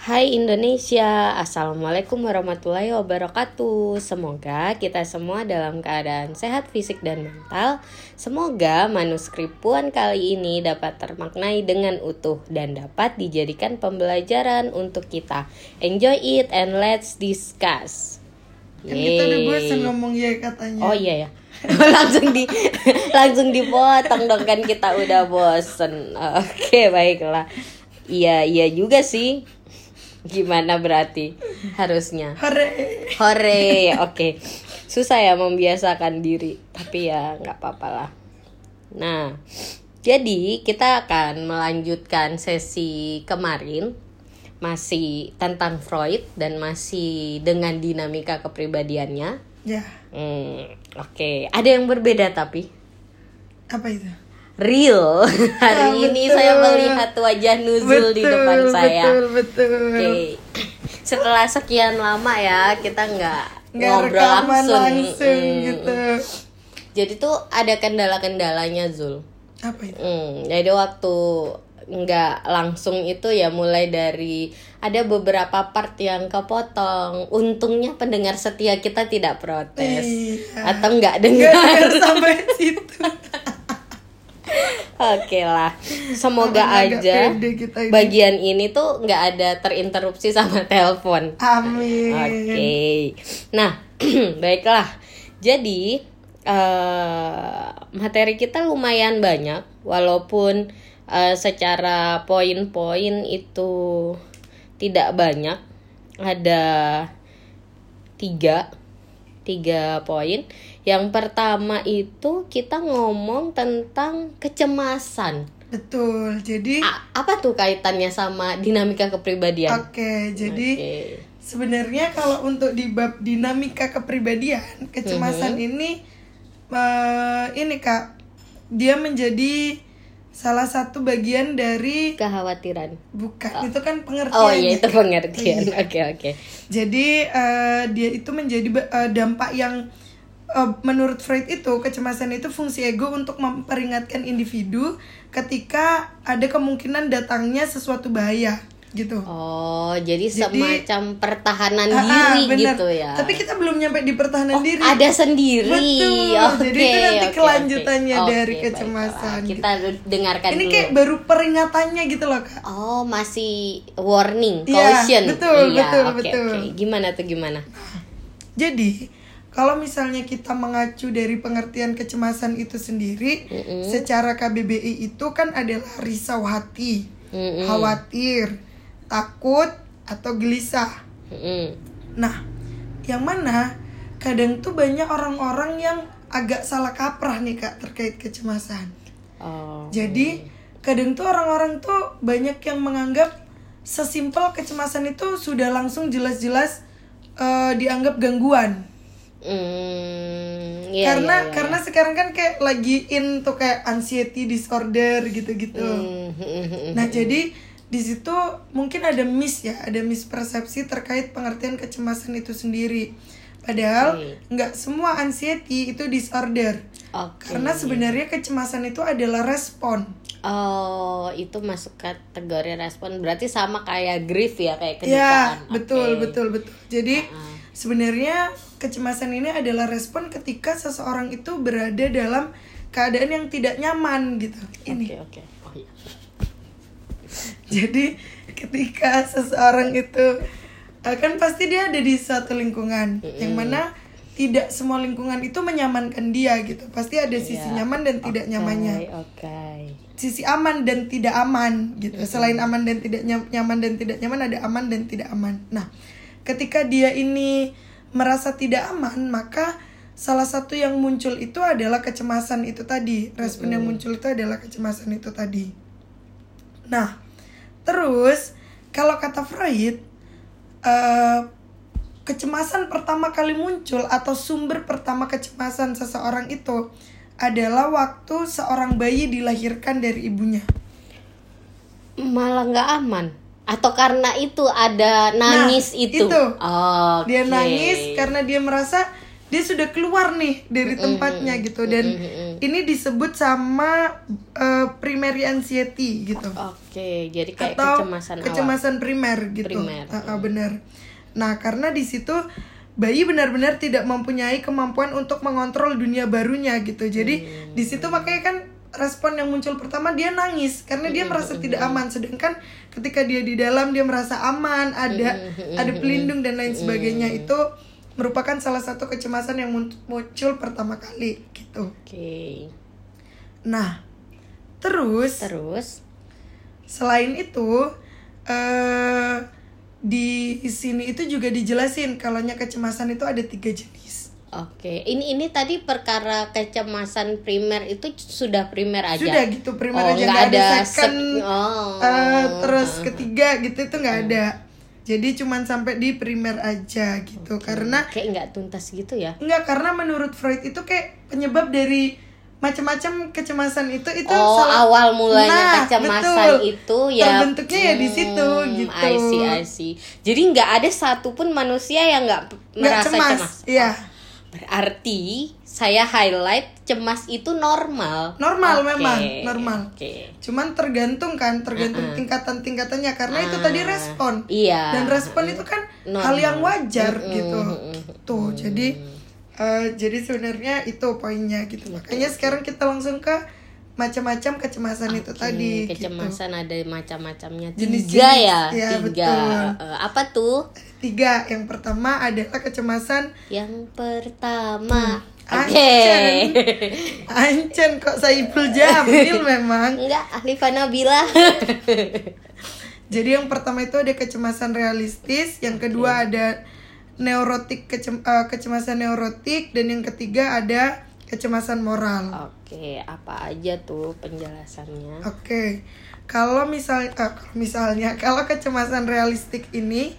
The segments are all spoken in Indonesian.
Hai Indonesia, Assalamualaikum warahmatullahi wabarakatuh. Semoga kita semua dalam keadaan sehat fisik dan mental. Semoga manuskrip Puan kali ini dapat termaknai dengan utuh Dan dapat dijadikan pembelajaran untuk kita. Enjoy it and let's discuss. Kan kita udah bosan ngomong ya katanya. Oh iya ya. Langsung di langsung dipotong dong kan kita udah bosen. Oke baiklah. Iya iya juga sih gimana berarti? Harusnya. Hore. Hore oke. Susah ya membiasakan diri tapi ya nggak apa-apa lah. Nah jadi kita akan melanjutkan sesi kemarin masih tentang Freud dan masih dengan dinamika kepribadiannya. Ya. Hmm, oke. Ada yang berbeda tapi? Apa itu? Real. Hari Ah, ini betul. saya melihat wajah Nuzul di depan saya. Betul betul Oke. Setelah sekian lama ya kita nggak ngobrol langsung. langsung Hmm. gitu Jadi tuh ada kendala-kendalanya Zul. Apa itu? Hmm, jadi waktu nggak langsung itu ya mulai dari ada beberapa part yang kepotong. Untungnya pendengar setia kita tidak protes Iya. atau nggak Nggak dengar. dengar sampai situ Oke lah, semoga aja pede kita ini. bagian ini tuh nggak ada terinterupsi sama telepon. Amin Oke, nah baiklah. Jadi eh, materi kita lumayan banyak, walaupun eh, secara poin-poin itu tidak banyak. Ada tiga, tiga poin. Yang pertama itu kita ngomong tentang kecemasan. Betul Jadi A- apa tuh kaitannya sama dinamika kepribadian? Oke jadi Oke. Sebenarnya kalau untuk di bab dinamika kepribadian, kecemasan Mhm. ini eh, ini Kak, dia menjadi salah satu bagian dari kekhawatiran. bukan itu kan pengertian. Oh iya itu pengertian. Iya. Oke oke. Jadi eh, dia itu menjadi eh, dampak yang eh, menurut Freud itu kecemasan itu fungsi ego untuk memperingatkan individu ketika ada kemungkinan datangnya sesuatu bahaya gitu. Oh jadi, Jadi- semacam pertahanan Ah, ah, diri bener. gitu ya. Tapi kita belum nyampe di pertahanan Oh, diri. ada sendiri. Betul. Oke, Jadi itu nanti oke, kelanjutannya oke. dari Oke, kecemasan, baiklah. Kita dengarkan Ini dulu. kayak baru peringatannya gitu loh kak. Oh masih warning, Iya, caution. betul, Iya, betul, oke, betul. oke. Gimana tuh gimana? Jadi kalau misalnya kita mengacu dari pengertian kecemasan itu sendiri, Mm-mm. secara KBBI itu kan adalah risau hati, Mm-mm. khawatir, takut atau gelisah. Mm-mm. Nah, yang mana kadang tuh banyak orang-orang yang agak salah kaprah nih kak terkait kecemasan. Oh. Jadi kadang tuh orang-orang tuh banyak yang menganggap sesimpel kecemasan itu sudah langsung jelas-jelas eh, dianggap gangguan. Hmm, iya, karena iya, iya. karena sekarang kan kayak lagi in tuh kayak anxiety disorder gitu-gitu. Hmm. Nah, jadi di situ mungkin ada miss ya, ada mispersepsi terkait pengertian kecemasan itu sendiri. Padahal nggak semua anxiety itu disorder. Oke. Karena sebenarnya kecemasan itu adalah respon. Oh, itu masuk kategori respon. Berarti sama kayak grief ya, kayak Ya, kedukaan. betul, Oke. betul, betul. Jadi Ah. sebenarnya kecemasan ini adalah respon ketika seseorang itu berada dalam keadaan yang tidak nyaman gitu. Ini. Oke, oke. Oh iya. Jadi ketika seseorang itu eh, kan pasti dia ada di satu lingkungan yang mana tidak semua lingkungan itu menyamankan dia gitu. Pasti ada sisi Iya. nyaman dan tidak nyamannya. Oke. Sisi aman dan tidak aman gitu. Selain aman dan tidak nyam- nyaman dan tidak nyaman ada aman dan tidak aman. Nah, ketika dia ini merasa tidak aman, maka salah satu yang muncul itu adalah kecemasan itu tadi. Respon yang muncul itu adalah kecemasan itu tadi. Nah, terus kalau kata Freud, eh, kecemasan pertama kali muncul atau sumber pertama kecemasan seseorang itu adalah waktu seorang bayi dilahirkan dari ibunya. Malah nggak aman. Atau karena itu ada nangis Nah, itu. itu. Oke. Dia nangis karena dia merasa dia sudah keluar nih dari tempatnya gitu dan ini disebut sama uh, primary anxiety gitu Oke, jadi kayak atau kecemasan, awal. kecemasan primer gitu Primer. Ah, ah, benar nah karena di situ bayi benar-benar tidak mempunyai kemampuan untuk mengontrol dunia barunya gitu jadi Hmm. di situ makanya kan respon yang muncul pertama dia nangis karena dia merasa tidak aman. Sedangkan ketika dia di dalam dia merasa aman ada ada pelindung dan lain sebagainya. Itu merupakan salah satu kecemasan yang mun- muncul pertama kali gitu. Oke. nah terus Terus? Selain itu, eh di sini itu juga dijelasin kalau kecemasan itu ada tiga jenis. Oke, ini ini tadi perkara kecemasan primer itu sudah primer aja. Sudah gitu, primer Oh, aja nggak ada, ada second, oh. eh, terus ketiga gitu itu nggak ada. Jadi cuman sampai di primer aja gitu, karena kayak nggak tuntas gitu ya. nggak karena menurut Freud itu kayak penyebab dari macam-macam kecemasan itu itu Oh, salah- awal mulanya Nah, kecemasan betul. itu ya terbentuknya ya di situ Hmm, gitu. I see, I see. Jadi nggak ada satupun manusia yang nggak merasa cemas, cemas. iya. Berarti saya highlight cemas itu normal. Normal Oke, memang, normal. Oke. Cuman tergantung kan, tergantung tingkatan-tingkatannya karena itu tadi respon. Iya. Dan respon itu kan Normal. hal yang wajar gitu. mm, Tuh, jadi eh, jadi sebenarnya itu poinnya gitu. Makanya sekarang kita langsung ke macam-macam kecemasan itu tadi gitu. Kecemasan ada macam-macamnya. Tiga ya, ya, tiga. betul. Eh, apa tuh? Tiga, yang pertama adalah kecemasan Yang pertama. Hmm. Ancen. Ancen kok Saiful Jamil memang. Enggak, Alifah Nabila. Jadi yang pertama itu ada kecemasan realistis, yang kedua ada neurotik kecem- eh, kecemasan neurotik dan yang ketiga ada kecemasan moral. Oke, apa aja tuh penjelasannya? Oke. Kalau misal kalau misalnya kalau kecemasan realistik ini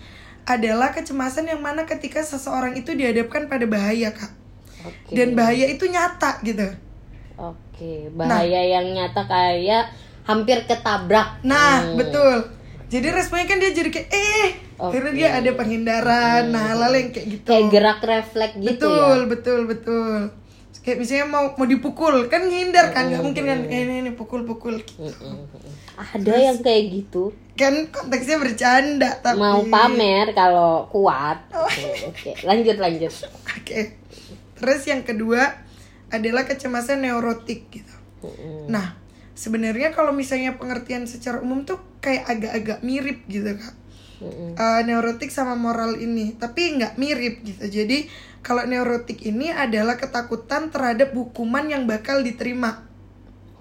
adalah kecemasan yang mana ketika seseorang itu dihadapkan pada bahaya, Kak. Oke. Dan bahaya itu nyata gitu. Oke, bahaya yang nyata kayak hampir ketabrak. Nah, Hmm. betul. Jadi responnya kan dia jadi kayak eh Oke. karena dia ada penghindaran. Nah, hal yang kayak gitu. Kayak gerak refleks gitu betul, ya. betul, betul. Kayak misalnya mau mau dipukul, kan ngindar kan nggak mungkin kan eh, ini ini pukul-pukul. Mm-mm. Ada yang kayak gitu. Kan konteksnya bercanda tapi Mau pamer kalau kuat. Oh. Oke, lanjut lanjut. Oke. Terus yang kedua adalah kecemasan neurotik gitu. Nah, sebenarnya kalau misalnya pengertian secara umum tuh kayak agak-agak mirip gitu kak. Eh, neurotik sama moral ini, tapi nggak mirip gitu. Jadi kalau neurotik ini adalah ketakutan terhadap hukuman yang bakal diterima.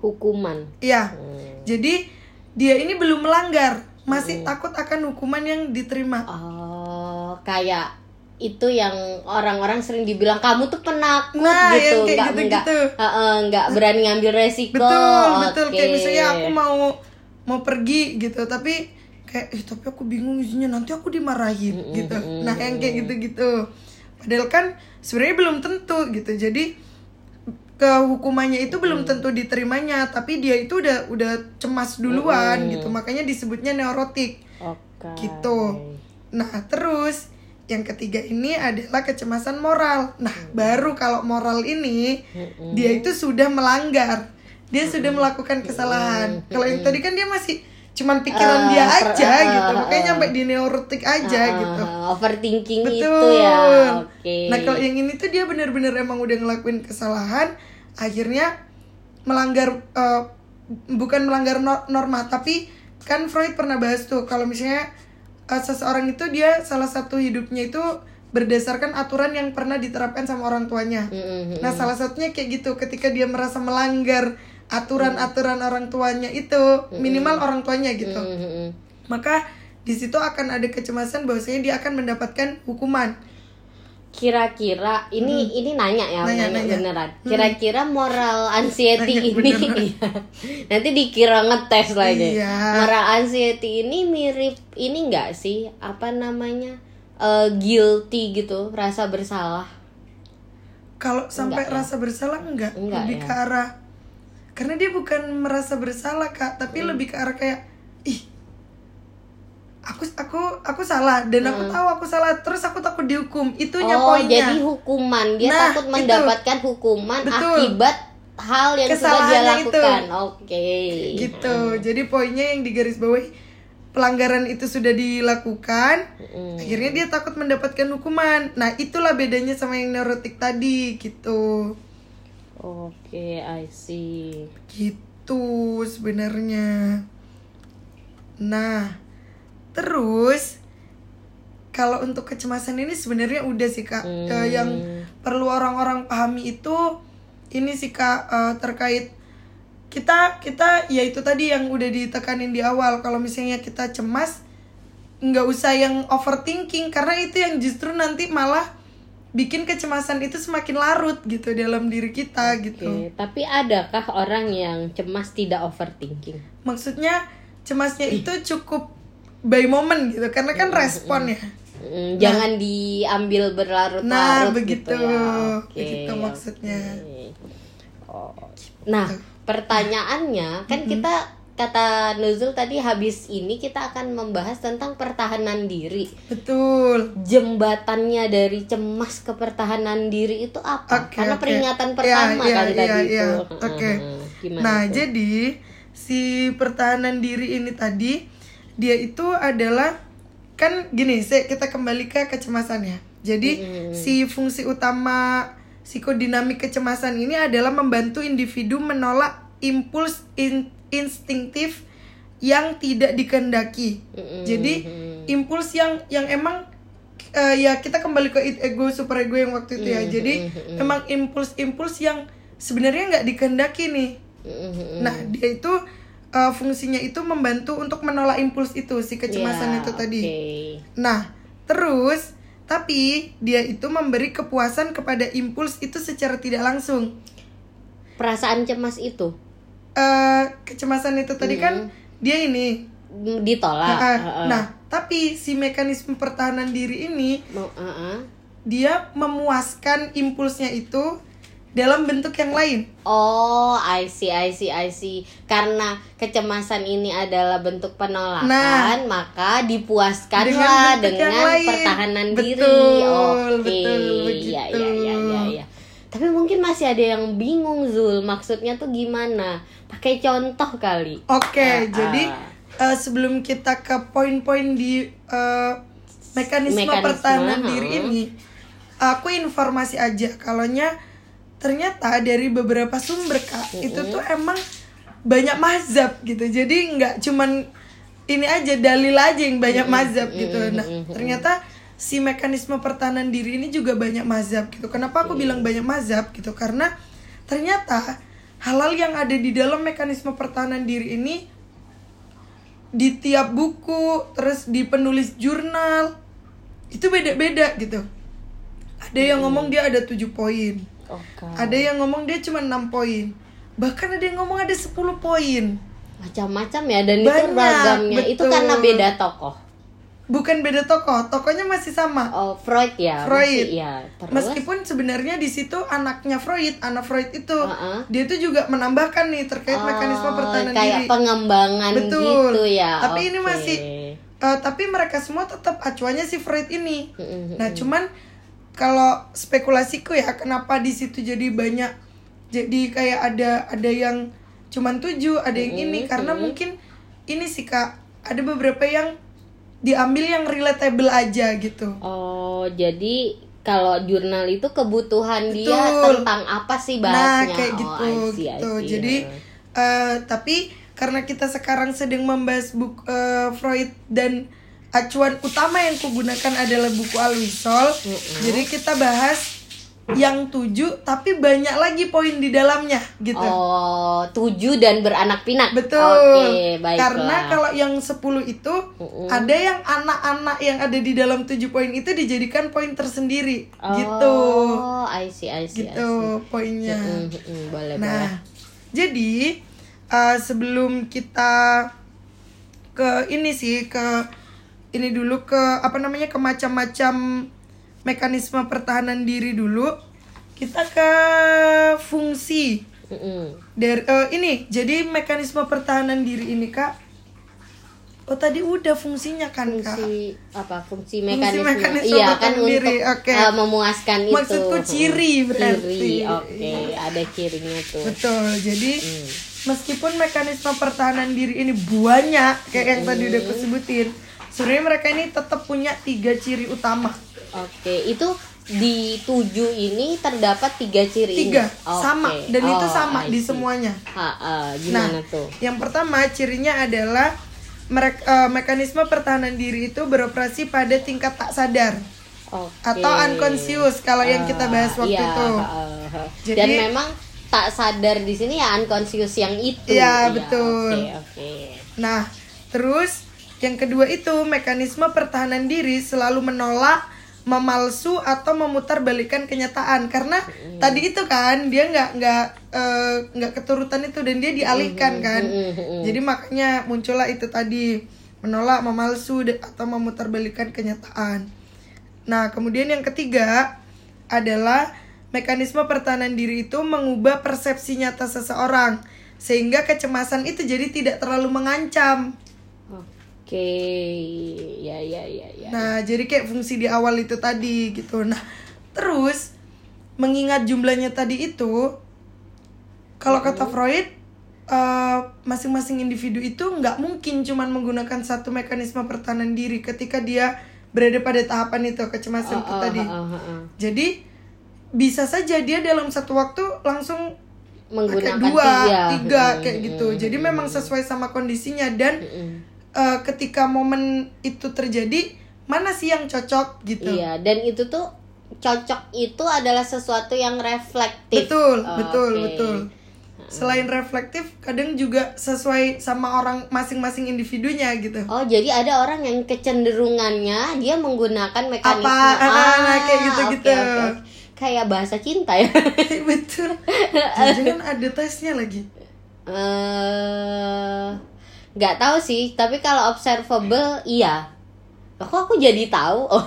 Hukuman. Iya. Hmm. Jadi dia ini belum melanggar, masih takut akan hukuman yang diterima. Oh, kayak itu yang orang-orang sering dibilang kamu tuh penakut Nah, gitu, yang kayak nggak gitu-gitu. nggak Heeh, nggak berani ngambil resiko. betul betul kayak misalnya aku mau mau pergi gitu tapi kayak eh tapi aku bingung isinya nanti aku dimarahin gitu nah yang kayak gitu gitu padahal kan sebenarnya belum tentu gitu. Jadi ke hukumannya itu belum tentu diterimanya tapi dia itu udah udah cemas duluan gitu. Makanya disebutnya neurotik. Oke. gitu. Nah terus yang ketiga ini adalah kecemasan moral. Nah baru kalau moral ini dia itu sudah melanggar. Dia sudah melakukan kesalahan. Kalau yang tadi kan dia masih cuman pikiran dia per- aja ah, gitu ah, makanya nyampe di neurotik aja Ah, gitu overthinking betul itu ya. Oke. nah kalau yang ini tuh dia bener-bener emang udah ngelakuin kesalahan akhirnya melanggar eh, bukan melanggar no- norma tapi kan Freud pernah bahas tuh kalau misalnya eh, seseorang itu dia salah satu hidupnya itu berdasarkan aturan yang pernah diterapkan sama orang tuanya Mm-mm. Nah, salah satunya kayak gitu, ketika dia merasa melanggar aturan-aturan orang tuanya itu, minimal orang tuanya gitu. Maka di situ akan ada kecemasan bahwasanya dia akan mendapatkan hukuman. Kira-kira ini ini nanya ya, Hmm. Nanya, nanya, nanya. beneran. Kira-kira moral anxiety Nanya ini beneran. iya. nanti dikira ngetes lagi. Iya. Moral anxiety ini mirip ini enggak sih? Apa namanya? Eh, guilty gitu, rasa bersalah. Kalau sampai Enggak ya? rasa bersalah enggak, Enggak lebih ya? ke arah karena dia bukan merasa bersalah, Kak, tapi Hmm. lebih ke arah kayak ih aku aku aku salah dan aku tahu aku salah terus aku takut dihukum itunya oh poinnya jadi hukuman dia Nah, takut itu. mendapatkan hukuman Betul. akibat hal yang sudah dia itu. lakukan oke gitu jadi poinnya yang di garis bawah pelanggaran itu sudah dilakukan Mm. akhirnya dia takut mendapatkan hukuman nah itulah bedanya sama yang neurotik tadi gitu oke I see. Gitu sebenarnya. Nah terus kalau untuk kecemasan ini sebenarnya udah sih kak. Hmm. Eh, yang perlu orang-orang pahami itu ini sih kak eh, terkait kita kita ya itu tadi yang udah ditekanin di awal. Kalau misalnya kita cemas nggak usah yang overthinking karena itu yang justru nanti malah bikin kecemasan itu semakin larut gitu dalam diri kita gitu Oke, tapi adakah orang yang cemas tidak overthinking maksudnya cemasnya itu cukup by moment gitu karena kan respon ya Mm, jangan diambil berlarut-larut Nah, gitu begitu. ya. Oke, Begitu maksudnya. oke. Oh. Nah, pertanyaannya kan kita kata Nuzul tadi habis ini kita akan membahas tentang pertahanan diri. betul Jembatannya dari cemas ke pertahanan diri itu apa? Oke, Karena oke. peringatan Iya, pertama iya, kan iya, tadi iya. itu. Oke. Gimana nah tuh? jadi si pertahanan diri ini tadi dia itu adalah kan gini kita kembali ke kecemasan ya jadi si fungsi utama psikodinamik kecemasan ini adalah membantu individu menolak impuls in- instinktif yang tidak dikehendaki Mm-mm. jadi impuls yang yang emang eh, ya kita kembali ke ego super ego yang waktu itu ya. Jadi emang impuls-impuls yang sebenarnya nggak dikehendaki nih. Nah dia itu eh, fungsinya itu membantu untuk menolak impuls itu si kecemasan Ya, itu tadi. oke. nah terus tapi dia itu memberi kepuasan kepada impuls itu secara tidak langsung. Perasaan cemas itu eh kecemasan itu tadi kan dia ini ditolak. Nah, Heeh. nah tapi si mekanisme pertahanan diri ini Mau- heeh. dia memuaskan impulsnya itu dalam bentuk yang lain. Oh, I see, I see, I see. Karena kecemasan ini adalah bentuk penolakan, Nah. maka dipuaskanlah Dengan dengan, yang lain. pertahanan diri. Betul, Oke, betul, ya, begitu. ya, ya, ya, ya. Tapi mungkin masih ada yang bingung Zul, maksudnya tuh gimana? Pakai contoh kali. Oke, Ah, jadi eh, sebelum kita ke poin-poin di eh, mekanisme, Mekanisme, pertahanan ha. diri ini, aku informasi aja kalaunya ternyata dari beberapa sumber kak itu tuh emang banyak mazhab gitu. Jadi nggak cuman ini aja dalil aja yang banyak mazhab gitu. Nah, ternyata si mekanisme pertahanan diri ini juga banyak mazhab gitu. Kenapa aku bilang banyak mazhab gitu? Karena ternyata halal yang ada di dalam mekanisme pertahanan diri ini di tiap buku, terus di penulis jurnal itu beda-beda gitu. Ada yang ngomong dia ada 7 poin. Oke. Ada yang ngomong dia cuma 6 poin. Bahkan ada yang ngomong ada 10 poin. Macam-macam ya dan itu Banyak, ragamnya. Itu betul. karena beda tokoh. Bukan beda tokoh, tokohnya masih sama. Oh, Freud ya. Freud. masih- ya. Terus Meskipun sebenarnya di situ anaknya Freud, anak Freud itu Uh-uh. dia itu juga menambahkan nih terkait mekanisme Oh, pertahanan kayak diri. pengembangan Betul. gitu ya. Tapi ini Oke. masih Eh, tapi mereka semua tetap acuannya si Freud ini. Nah, cuman kalau spekulasiku ya kenapa di situ jadi banyak jadi kayak ada ada yang cuman tujuh, ada yang ini karena mungkin ini sih Kak, ada beberapa yang diambil yang relatable aja gitu. Oh, jadi kalau jurnal itu kebutuhan dia Betul. tentang apa sih Nah, bahasnya? kayak Oh, gitu I see, I gitu. see. Jadi eh, tapi karena kita sekarang sedang membahas buku eh, Freud dan acuan utama yang kugunakan adalah buku Alwisol. Jadi kita bahas yang tujuh tapi banyak lagi poin di dalamnya gitu. Oh, tujuh dan beranak pinak. Betul. Oke, baiklah. Karena kalau yang 10 itu ada yang anak-anak yang ada di dalam tujuh poin itu dijadikan poin tersendiri gitu. Oh, I see, I see, I see. Gitu poinnya. Mm, mm, boleh, boleh. Nah, jadi uh, sebelum kita ke ini sih ke ini dulu ke apa namanya ke macam-macam mekanisme pertahanan diri dulu. Kita ke fungsi dari eh, ini. Jadi mekanisme pertahanan diri ini Kak Oh tadi udah fungsinya kan kak. fungsi apa fungsi mekanisme, mekanisme iya kan pertahanan untuk diri, oke. uh, memuaskan itu Maksudku ciri berarti. ciri oke ada cirinya tuh Betul. Jadi Hmm. meskipun mekanisme pertahanan diri ini banyak kayak yang tadi udah aku sebutin, sebenarnya mereka ini tetap punya tiga ciri utama. Oke itu di tujuh ini terdapat tiga ciri ini? Tiga Oke. sama dan itu Oh, sama I di semuanya. Ha, uh, gimana nah, tuh yang pertama cirinya adalah merek, eh, mekanisme pertahanan diri itu beroperasi pada tingkat tak sadar Oke. atau unconscious kalau yang kita bahas waktu Iya, itu. ha. Jadi- dan memang tak sadar di sini ya unconscious yang itu Iya, betul. oke oke Nah, terus yang kedua itu mekanisme pertahanan diri selalu menolak, memalsu atau memutarbalikkan kenyataan karena tadi itu kan dia nggak nggak eh, nggak keturutan itu dan dia dialihkan kan. Jadi makanya muncullah itu tadi menolak, memalsu atau memutarbalikkan kenyataan. Nah, kemudian yang ketiga adalah mekanisme pertahanan diri itu mengubah persepsi nyata seseorang sehingga kecemasan itu jadi tidak terlalu mengancam. Oke ya ya ya ya Nah, jadi kayak fungsi di awal itu tadi gitu. Nah, terus mengingat jumlahnya tadi itu kalau kata Freud eh, masing-masing individu itu nggak mungkin cuman menggunakan satu mekanisme pertahanan diri ketika dia berada pada tahapan itu kecemasan itu Oh, oh, tadi. oh, oh, oh. Jadi bisa saja dia dalam satu waktu langsung menggunakan dua, tiga, tiga Mm, kayak gitu. mm, Jadi memang sesuai sama kondisinya dan mm. Eh, ketika momen itu terjadi mana sih yang cocok gitu. Iya, dan itu tuh cocok itu adalah sesuatu yang reflektif. Betul, Oh, betul, oke. betul. Selain reflektif, kadang juga sesuai sama orang masing-masing individunya gitu. Oh, jadi ada orang yang kecenderungannya dia menggunakan mekanisme Apa? Ah, nah, kayak gitu-gitu. oke, oke, oke. Kayak bahasa cinta ya. betul. Jangan ada tesnya lagi. Eh, nggak tahu sih, tapi kalau observable iya. Kok aku jadi tahu? Oh.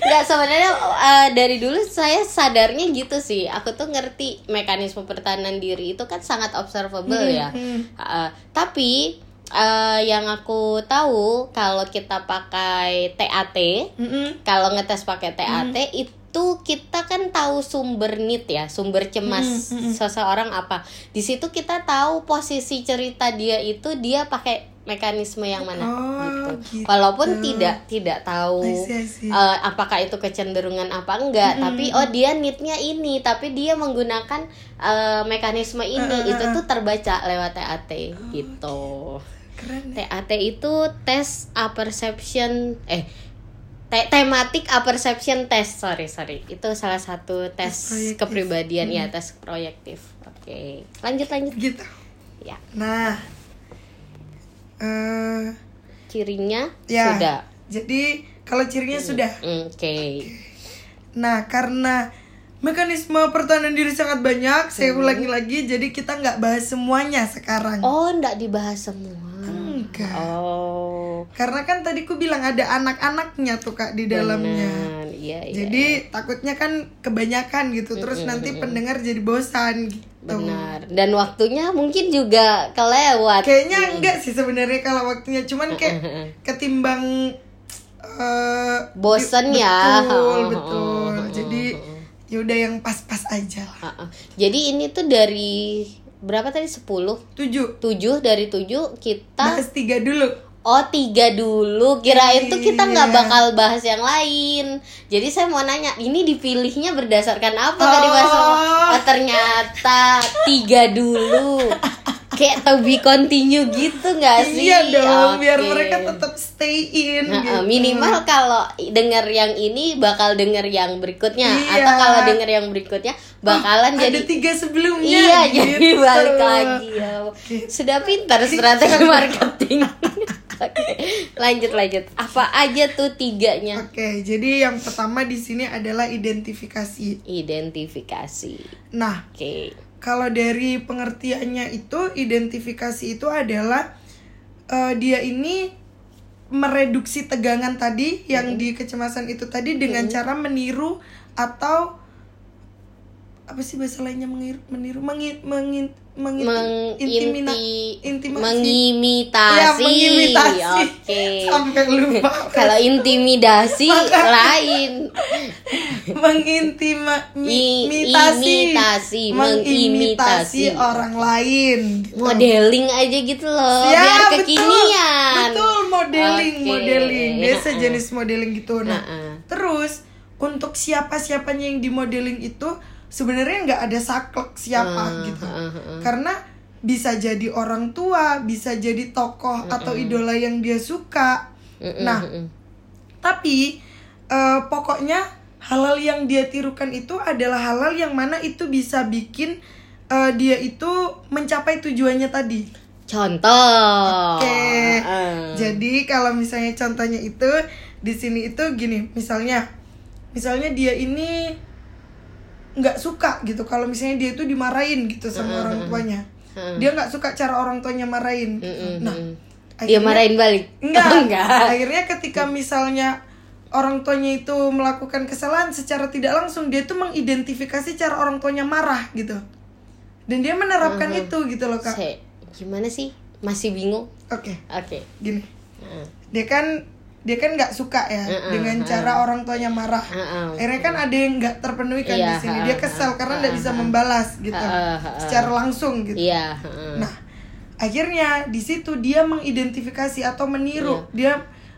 Nggak sebenarnya eh, dari dulu saya sadarnya gitu sih. Aku tuh ngerti mekanisme pertahanan diri itu kan sangat observable ya. hmm. Eh, tapi eh, yang aku tahu kalau kita pakai TAT, Mm-mm. kalau ngetes pakai TAT Hmm. itu kita kan tahu sumber need ya, sumber cemas Hmm, seseorang apa. Di situ kita tahu posisi cerita dia itu dia pakai mekanisme yang mana Oh, gitu. gitu. Walaupun tidak tidak tahu I see, I see. eh, apakah itu kecenderungan apa enggak, tapi oh dia need-nya ini, tapi dia menggunakan eh, mekanisme ini Eh, eh, itu eh. tuh terbaca lewat TAT Oh, gitu. Keren. TAT itu tes apperception eh te- tematik apperception test sorry sorry itu salah satu tes Tes proyektif. kepribadian ya tes proyektif oke lanjut lanjut Gitu. ya Nah, eh cirinya ya. sudah Jadi kalau cirinya sudah. Mm, oke Nah, karena mekanisme pertahanan diri sangat banyak, saya ulangi lagi. Jadi kita nggak bahas semuanya sekarang. oh ndak dibahas semua Enggak. oh Karena kan tadi ku bilang ada anak-anaknya tuh kak di dalamnya. benar. iya iya Jadi takutnya kan kebanyakan gitu, terus nanti pendengar jadi bosan gitu. benar dan waktunya mungkin juga kelewat Kayaknya enggak sih sebenarnya kalau waktunya, cuman kayak ketimbang eh Bosen ya. Betul, betul. Jadi yaudah yang pas-pas aja lah. Ah, ah. jadi ini tuh dari berapa tadi 10 Tujuh. 7 dari 7 kita Bahas tiga dulu. Oh tiga dulu Kirain tuh kita nggak Iya. bakal bahas yang lain Jadi saya mau nanya Ini dipilihnya berdasarkan apa tadi Mas? Oh. Oh ternyata Tiga dulu Kayak to be continue gitu nggak sih? Iya dong, biar Oke. mereka tetap stay in Nah, gitu. minimal kalau denger yang ini bakal denger yang berikutnya Iya. atau kalau denger yang berikutnya bakalan ada jadi tiga sebelumnya. iya gitu. jadi balik lagi ya sudah pintar strategi marketing Oke, lanjut lanjut. Apa aja tuh tiganya? Oke, jadi yang pertama di sini adalah identifikasi. identifikasi. Nah, oke. kalau dari pengertiannya itu identifikasi itu adalah eh, dia ini mereduksi tegangan tadi yang di kecemasan itu tadi dengan cara meniru atau apa sih bahasa lainnya meniru meniru mengin mengin mengin Menginti, intimasi mengimitasi. Ya, mengimitasi. Oke. sampai lupa Kalau intimidasi lain. mengintima I- imitasi imitasi, mengimitasi orang lain gitu. Modeling aja gitu loh, Ya, biar betul. kekinian. Betul, modeling, Oke. modeling. Dia Ha-ha. sejenis modeling gitu. Nah, Ha-ha. terus untuk siapa-siapanya yang di modeling itu sebenarnya nggak ada saklek siapa Ah, gitu. ah, ah. Karena bisa jadi orang tua, bisa jadi tokoh atau idola yang dia suka. Nah, tapi eh, pokoknya halal yang dia tirukan itu adalah halal yang mana itu bisa bikin eh, dia itu mencapai tujuannya tadi. Contoh. Oke. Ah. Jadi kalau misalnya contohnya itu di sini itu gini, misalnya misalnya dia ini nggak suka gitu kalau misalnya dia itu dimarahin gitu sama orang tuanya. Dia nggak suka cara orang tuanya marahin. Nah, mm-mm. dia akhirnya- marahin balik. Enggak. Oh, enggak. Akhirnya ketika misalnya orang tuanya itu melakukan kesalahan secara tidak langsung dia tuh mengidentifikasi cara orang tuanya marah gitu. Dan dia menerapkan itu gitu loh, Kak. Se- gimana sih? Masih bingung? Oke, Oke. gini. Ah. dia kan dia kan nggak suka ya Heeh, dengan heeh. cara orang tuanya marah. Heeh. Akhirnya kan ada yang nggak terpenuhi kan Iya, di sini. heeh, Dia kesel heeh, karena nggak bisa membalas gitu, Heeh, heeh. secara langsung gitu. Iya. heeh. Nah, akhirnya di situ dia mengidentifikasi atau meniru. Iya. Dia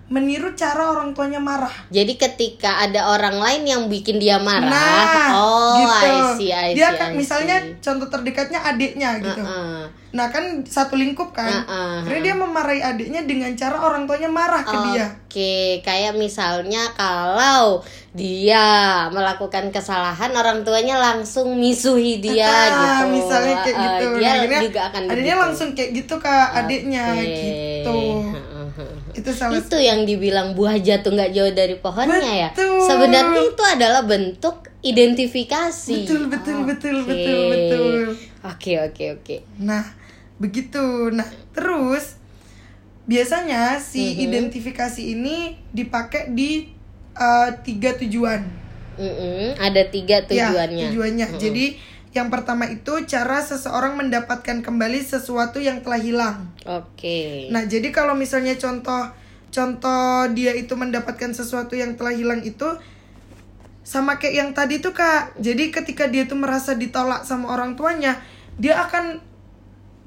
meniru cara orang tuanya marah. Jadi ketika ada orang lain yang bikin dia marah, Nah, oh, gitu. I see, I dia see, kan I misalnya contoh terdekatnya adiknya gitu. Heeh. Nah, kan satu lingkup kan. Heeh, Akhirnya dia memarahi adiknya dengan cara orang tuanya marah ke dia. Oke, kayak misalnya kalau dia melakukan kesalahan, orang tuanya langsung misuhi dia Ah, gitu. misalnya kayak gitu. dia Nah, akhirnya juga akan adiknya begitu. langsung kayak gitu ke adiknya Oke. gitu. Itu salah itu yang dibilang buah jatuh nggak jauh dari pohonnya ya. Betul. Sebenarnya itu adalah bentuk identifikasi. Betul, betul, betul, Oke. betul, betul. Oke, oke, oke. Nah, begitu. Nah, terus biasanya si Mhm. identifikasi ini dipakai di uh, tiga tujuan. Mm-mm, ada tiga tujuannya. Ya, tujuannya. Jadi yang pertama itu cara seseorang mendapatkan kembali sesuatu yang telah hilang. Oke. Nah, jadi kalau misalnya contoh contoh dia itu mendapatkan sesuatu yang telah hilang itu sama kayak yang tadi tuh Kak. Jadi ketika dia tuh merasa ditolak sama orang tuanya, dia akan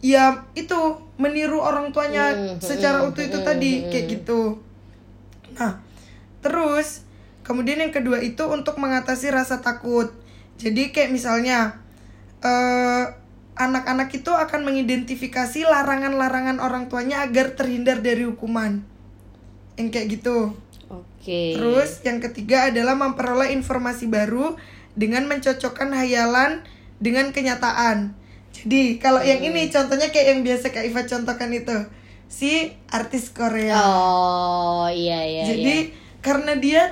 ya itu meniru orang tuanya Hmm, secara hmm, utuh itu hmm, tadi kayak gitu. Nah, terus kemudian yang kedua itu untuk mengatasi rasa takut. Jadi kayak misalnya eh anak-anak itu akan mengidentifikasi larangan-larangan orang tuanya agar terhindar dari hukuman. Yang kayak gitu. Oke. Terus yang ketiga adalah memperoleh informasi baru dengan mencocokkan hayalan dengan kenyataan. Jadi kalau yang Hmm. ini contohnya kayak yang biasa Kak Iva contohkan itu si artis Korea. Oh, iya iya Jadi iya. karena dia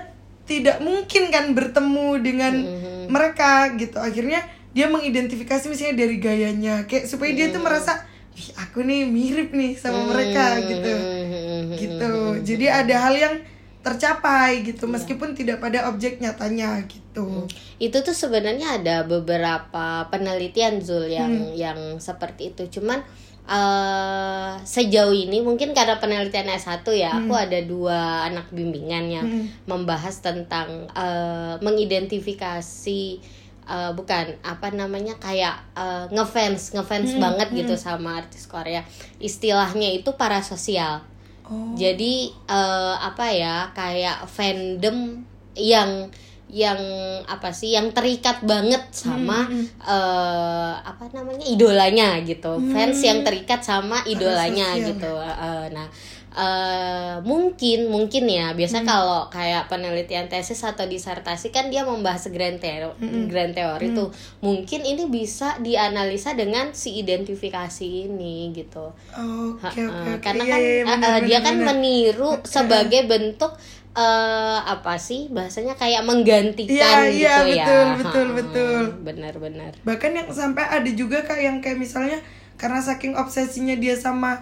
tidak mungkin kan bertemu dengan Mhm. mereka gitu. Akhirnya dia mengidentifikasi misalnya dari gayanya kayak supaya dia Hmm. tuh merasa Ih, aku nih mirip nih sama mereka gitu. Gitu. Jadi ada hal yang tercapai gitu Iya. meskipun tidak pada objek nyatanya gitu. itu tuh sebenarnya ada beberapa penelitian Zul yang Hmm. yang seperti itu cuman eh sejauh ini mungkin karena penelitian S1 ya aku ada dua anak bimbingan yang Hmm. membahas tentang eh, mengidentifikasi eh, bukan apa namanya kayak eh, ngefans ngefans Hmm, banget gitu sama artis Korea. Istilahnya itu parasosial. Oh. jadi eh, apa ya kayak fandom yang yang apa sih yang terikat banget sama Hmm, eh, apa namanya idolanya gitu. Fans yang terikat sama idolanya gitu. Eh, nah eh, mungkin mungkin ya biasa Hmm. kalau kayak penelitian tesis atau disertasi kan dia membahas grand teori Hmm. grand teori tuh mungkin ini bisa dianalisa dengan si identifikasi ini gitu Oke oke Ha-ha. oke. karena Iya, kan iya, eh, benar, eh, dia benar, kan meniru sebagai bentuk eh apa sih bahasanya kayak menggantikan Iya, iya, gitu ya betul, betul, Ha-ha. betul. benar-benar bahkan yang sampai ada juga kak yang kayak misalnya karena saking obsesinya dia sama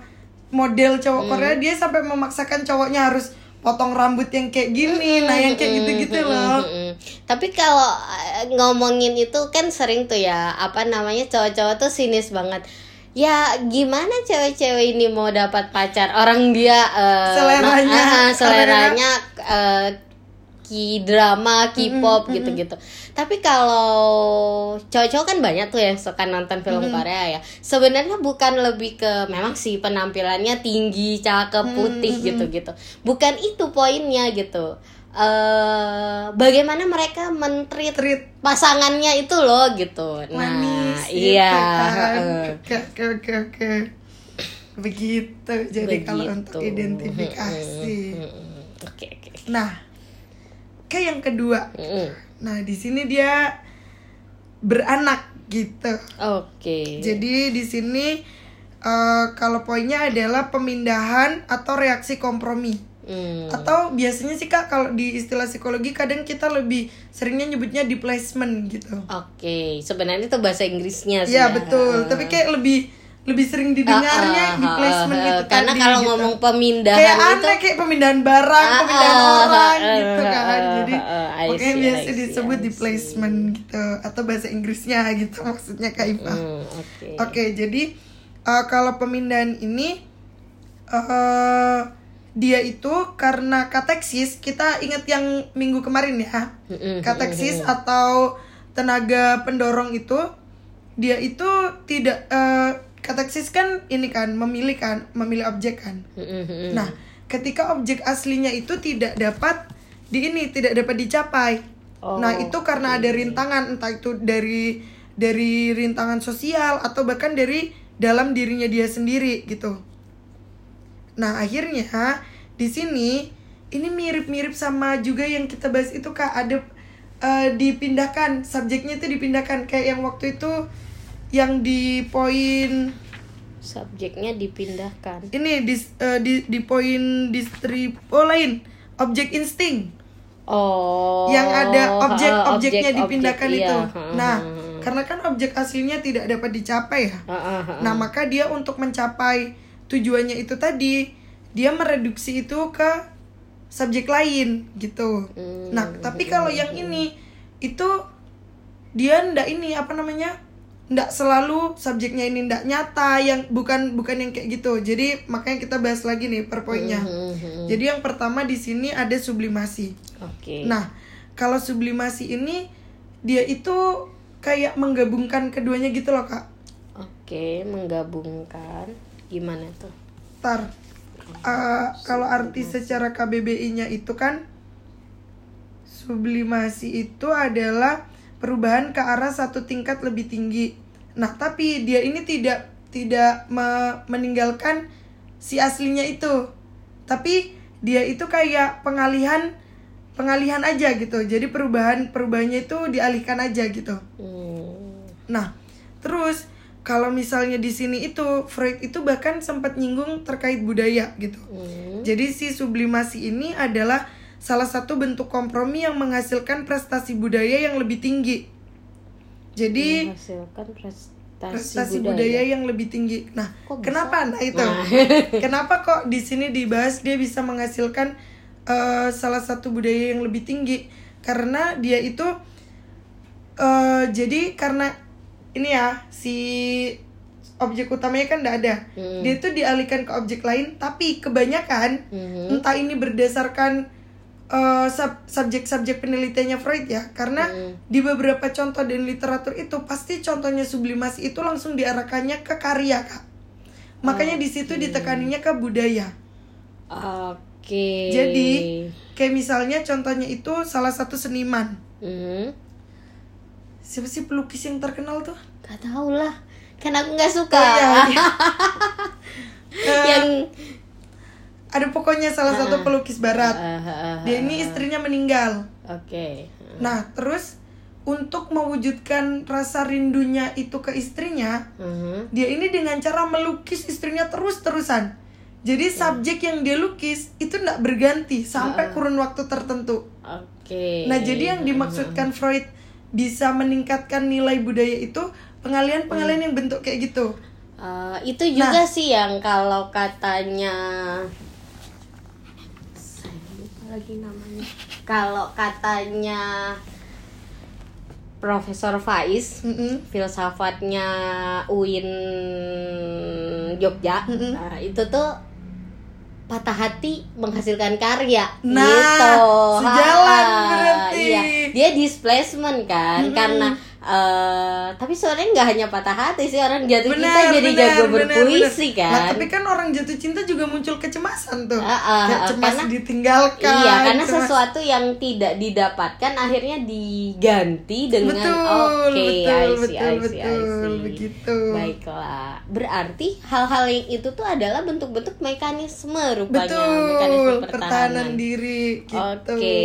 model cowok Hmm. Korea dia sampai memaksakan cowoknya harus potong rambut yang kayak gini nah yang kayak gitu-gitu loh Mm-mm. Tapi kalau eh, ngomongin itu kan sering tuh ya apa namanya cowok-cowok tuh sinis banget. Ya gimana cewek-cewek ini mau dapat pacar orang dia eh, Seleranya. ah, seleranya eh, ki drama, K-pop gitu-gitu. Tapi kalau cowok-cowok kan banyak tuh yang suka nonton film Korea ya. Sebenarnya bukan lebih ke memang sih penampilannya tinggi, cakep, putih gitu-gitu. Bukan itu poinnya gitu. eh bagaimana mereka mentreat Treat. pasangannya itu loh gitu. Nah, manis iya. gitu kan. heeh. oke oke oke oke begitu jadi kalau untuk identifikasi. Oke, oke. nah kayak yang kedua Mm-mm. nah di sini dia beranak gitu Oke. jadi di sini eh, kalau poinnya adalah pemindahan atau reaksi kompromi Hmm. atau biasanya sih kak kalau di istilah psikologi kadang kita lebih seringnya nyebutnya displacement gitu Oke, sebenarnya itu bahasa Inggrisnya sih. Iya ya. betul tapi kayak lebih lebih sering didengarnya Ah, ah, displacement ah, ah, gitu Karena tadi kalau gitu. ngomong pemindahan kayak itu aneh kayak pemindahan barang Ah, pemindahan ah, orang ah, gitu ah, kan jadi makanya see, biasa see, disebut I see. displacement gitu atau bahasa Inggrisnya gitu maksudnya kak Ipa Hmm, oke. Oke, jadi uh, kalau pemindahan ini uh, dia itu karena kateksis, kita ingat yang minggu kemarin ya. Kateksis atau tenaga pendorong itu dia itu tidak uh, kateksis kan ini kan memilih kan, memilih objek kan. Nah, ketika objek aslinya itu tidak dapat di ini tidak dapat dicapai. Oh, nah, itu karena ada rintangan entah itu dari dari rintangan sosial atau bahkan dari dalam dirinya dia sendiri gitu. Nah, akhirnya di sini ini mirip-mirip sama juga yang kita bahas itu Kak, ada eh, dipindahkan subjeknya itu dipindahkan kayak yang waktu itu yang di poin subjeknya dipindahkan. ini di eh, di, di poin distrip oh lain objek insting Oh. yang ada objek objeknya objek, dipindahkan objek, itu iya. nah karena kan objek aslinya tidak dapat dicapai ya ah, ah, ah. nah maka dia untuk mencapai tujuannya itu tadi dia mereduksi itu ke subjek lain gitu Hmm, nah tapi kalau yang ini itu dia ndak ini apa namanya ndak selalu subjeknya ini ndak nyata yang bukan bukan yang kayak gitu. Jadi makanya kita bahas lagi nih per poinnya. Hmm, hmm, jadi yang pertama di sini ada sublimasi. Oke. nah kalau sublimasi ini dia itu kayak menggabungkan keduanya gitu loh kak. Oke, menggabungkan. Gimana tuh? tar. Eh, kalau arti secara KBBI-nya itu kan sublimasi itu adalah perubahan ke arah satu tingkat lebih tinggi. Nah, tapi dia ini tidak tidak me- meninggalkan si aslinya itu. Tapi dia itu kayak pengalihan pengalihan aja gitu. Jadi perubahan perubahannya itu dialihkan aja gitu. Hmm. Nah, terus kalau misalnya di sini itu Freud itu bahkan sempat nyinggung terkait budaya gitu. Hmm. Jadi si sublimasi ini adalah salah satu bentuk kompromi yang menghasilkan prestasi budaya yang lebih tinggi. Jadi menghasilkan prestasi, prestasi budaya. budaya. yang lebih tinggi. Nah, Kok bisa? kenapa? Nah itu. Nah. kenapa kok di sini dibahas dia bisa menghasilkan eh, salah satu budaya yang lebih tinggi? Karena dia itu eh jadi karena ini ya si objek utamanya kan tidak ada. Hmm. Dia itu dialihkan ke objek lain, tapi kebanyakan Mhm. entah ini berdasarkan eh, sub- subjek-subjek penelitiannya Freud ya karena Hmm. di beberapa contoh dan literatur itu pasti contohnya sublimasi itu langsung diarahkannya ke karya kak makanya di situ ditekaninya ke budaya Oke. jadi kayak misalnya contohnya itu salah satu seniman Mhm. siapa sih pelukis yang terkenal tuh Gak tau lah. Kan aku nggak suka. Oh, iya, iya. Eh, Yang ada pokoknya salah satu pelukis barat Ah, ah, ah, dia ini istrinya meninggal Oke. nah terus untuk mewujudkan rasa rindunya itu ke istrinya Mhm. dia ini dengan cara melukis istrinya terus-terusan. Jadi subjek yang dia lukis itu tidak berganti sampai kurun waktu tertentu. Oke. Nah, jadi yang dimaksudkan Freud bisa meningkatkan nilai budaya itu pengalian-pengalian yang bentuk kayak gitu. Eh, itu juga sih yang kalau katanya lagi namanya kalau katanya Profesor Faiz Mm-mm. filsafatnya UIN Jogja Mm-mm. nah, itu tuh patah hati menghasilkan karya Nah, gitu sejalan Ha, berarti. iya. dia displacement kan Mm-mm. karena eh tapi sebenarnya nggak hanya patah hati sih orang jatuh cinta Benar, jadi benar, jago benar, berpuisi benar. kan Nah, tapi kan orang jatuh cinta juga muncul kecemasan tuh. Ah, Kayak ah, cemas karena- ditinggalkan. Iya, karena cemas- sesuatu yang tidak didapatkan akhirnya diganti dengan oke, betul, I see, betul, I see, I betul, see. begitu. Baiklah, berarti hal-hal yang itu tuh adalah bentuk-bentuk mekanisme rupanya, Betul, mekanisme pertahanan pertahanan. diri gitu. Oke,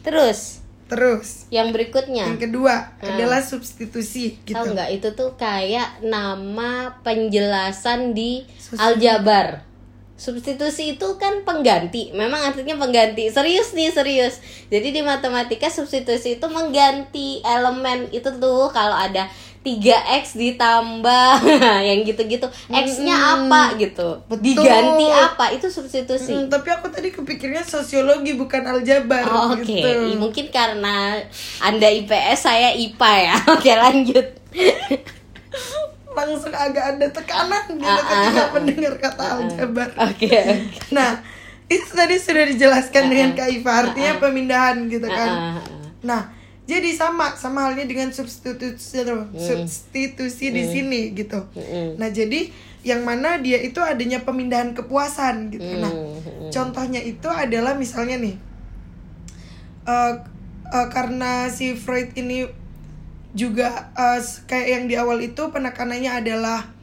terus Terus yang berikutnya, yang kedua Hmm. adalah substitusi gitu. tahu nggak itu tuh kayak nama penjelasan di Sus- aljabar. Substitusi itu kan pengganti, memang artinya pengganti. Serius nih, serius. Jadi di matematika substitusi itu mengganti elemen itu tuh kalau ada 3x ditambah yang gitu-gitu. X-nya apa gitu. Betul. Diganti apa? Itu substitusi. Hmm, tapi aku tadi kepikirnya sosiologi bukan aljabar Oh, Oke, gitu. I- mungkin karena Anda IPS, saya IPA ya. Oke, lanjut. Langsung agak ada tekanan gitu Ah, ah, ketika ah. mendengar kata aljabar. Oke, oke. Nah, itu tadi sudah dijelaskan Ah, dengan ah. Kak Iva artinya Ah, ah. pemindahan gitu kan. Ah, ah, ah. Nah, jadi sama sama halnya dengan substitusi substitusi di Hmm. sini gitu. Mm-mm. Nah, jadi yang mana dia itu adanya pemindahan kepuasan gitu. Nah, Mm-mm. contohnya itu adalah misalnya nih eh eh, karena si Freud ini juga eh, kayak yang di awal itu penekanannya adalah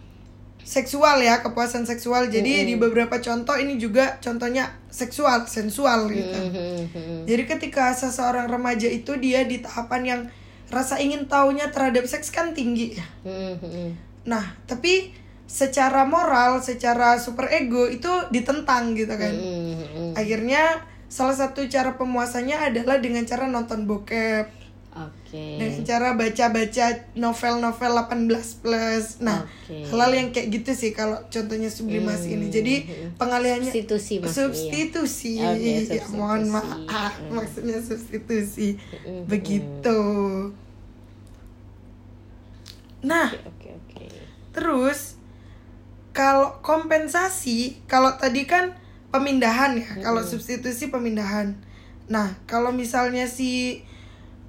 seksual ya kepuasan seksual jadi di beberapa contoh ini juga contohnya seksual sensual gitu Mm-mm. jadi ketika seseorang remaja itu dia di tahapan yang rasa ingin tahunya terhadap seks kan tinggi ya Mm-mm. nah tapi secara moral secara super ego itu ditentang gitu kan Mm-mm. akhirnya salah satu cara pemuasannya adalah dengan cara nonton bokep Oke. dengan cara baca-baca novel-novel 18 plus nah Oke. hal yang kayak gitu sih kalau contohnya sublimasi ini jadi pengalihannya Substitusi maksudnya. substitusi Oke, ya substitusi. mohon maaf Mm. maksudnya substitusi Mm, begitu nah Oke, oke. terus kalau kompensasi kalau tadi kan pemindahan ya kalau substitusi pemindahan nah kalau misalnya si